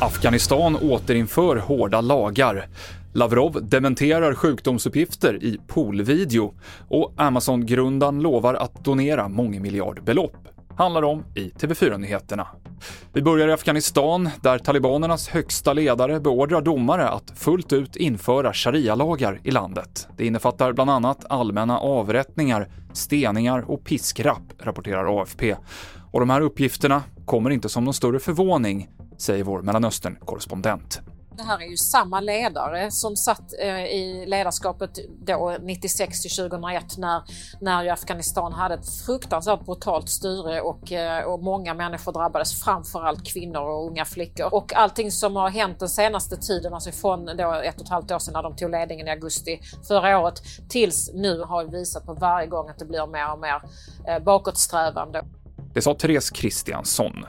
Afghanistan återinför hårda lagar. Lavrov dementerar sjukdomsuppgifter i poolvideo och Amazon-grundaren lovar att donera mångmiljardbelopp handlar om i TV4-nyheterna. Vi börjar i Afghanistan där talibanernas högsta ledare beordrar domare att fullt ut införa sharia-lagar i landet. Det innefattar bland annat allmänna avrättningar, steningar och piskrapp, rapporterar AFP. Och de här uppgifterna kommer inte som någon större förvåning, säger vår Mellanöstern-korrespondent. Det här är ju samma ledare som satt eh, i ledarskapet då 96 till 2001 när, när ju Afghanistan hade ett fruktansvärt brutalt styre och, eh, och många människor drabbades, framförallt kvinnor och unga flickor. Och allting som har hänt den senaste tiden, alltså från då ett och ett halvt år sedan när de tog ledningen i augusti förra året tills nu har visat på varje gång att det blir mer och mer eh, bakåtsträvande. Det sa Therese Kristiansson,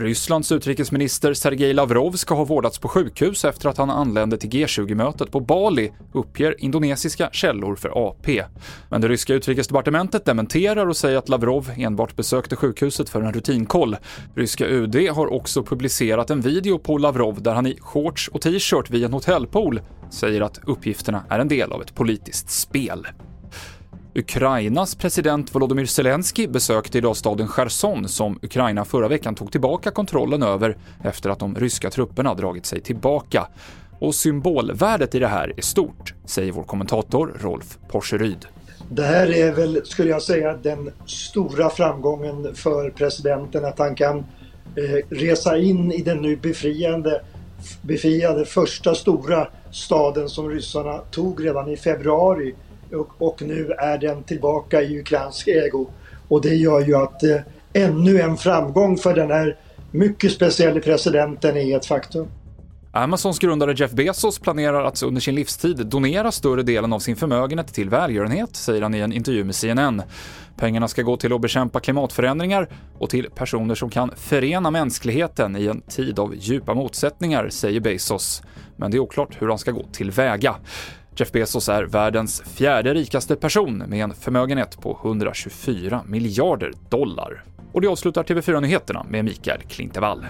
Rysslands utrikesminister Sergej Lavrov ska ha vårdats på sjukhus efter att han anlände till G20-mötet på Bali, uppger indonesiska källor för AP. Men det ryska utrikesdepartementet dementerar och säger att Lavrov enbart besökte sjukhuset för en rutinkoll. Ryska UD har också publicerat en video på Lavrov där han i shorts och t-shirt vid en hotellpool säger att uppgifterna är en del av ett politiskt spel. Ukrainas president Volodymyr Zelensky besökte idag staden Cherson som Ukraina förra veckan tog tillbaka kontrollen över efter att de ryska trupperna dragit sig tillbaka. Och symbolvärdet i det här är stort, säger vår kommentator Rolf Porseryd. Det här är väl, skulle jag säga, den stora framgången för presidenten att han kan eh, resa in i den nu befriande, befriade första stora staden som ryssarna tog redan i februari och nu är den tillbaka i ukrainsk ägo. Och det gör ju att eh, ännu en framgång för den här mycket speciella presidenten är ett faktum. Amazons grundare Jeff Bezos planerar att under sin livstid donera större delen av sin förmögenhet till välgörenhet, säger han i en intervju med CNN. Pengarna ska gå till att bekämpa klimatförändringar och till personer som kan förena mänskligheten i en tid av djupa motsättningar, säger Bezos. Men det är oklart hur han ska gå tillväga. Jeff Bezos är världens fjärde rikaste person med en förmögenhet på 124 miljarder dollar. Och det avslutar TV4-nyheterna med Mikael Klintevall.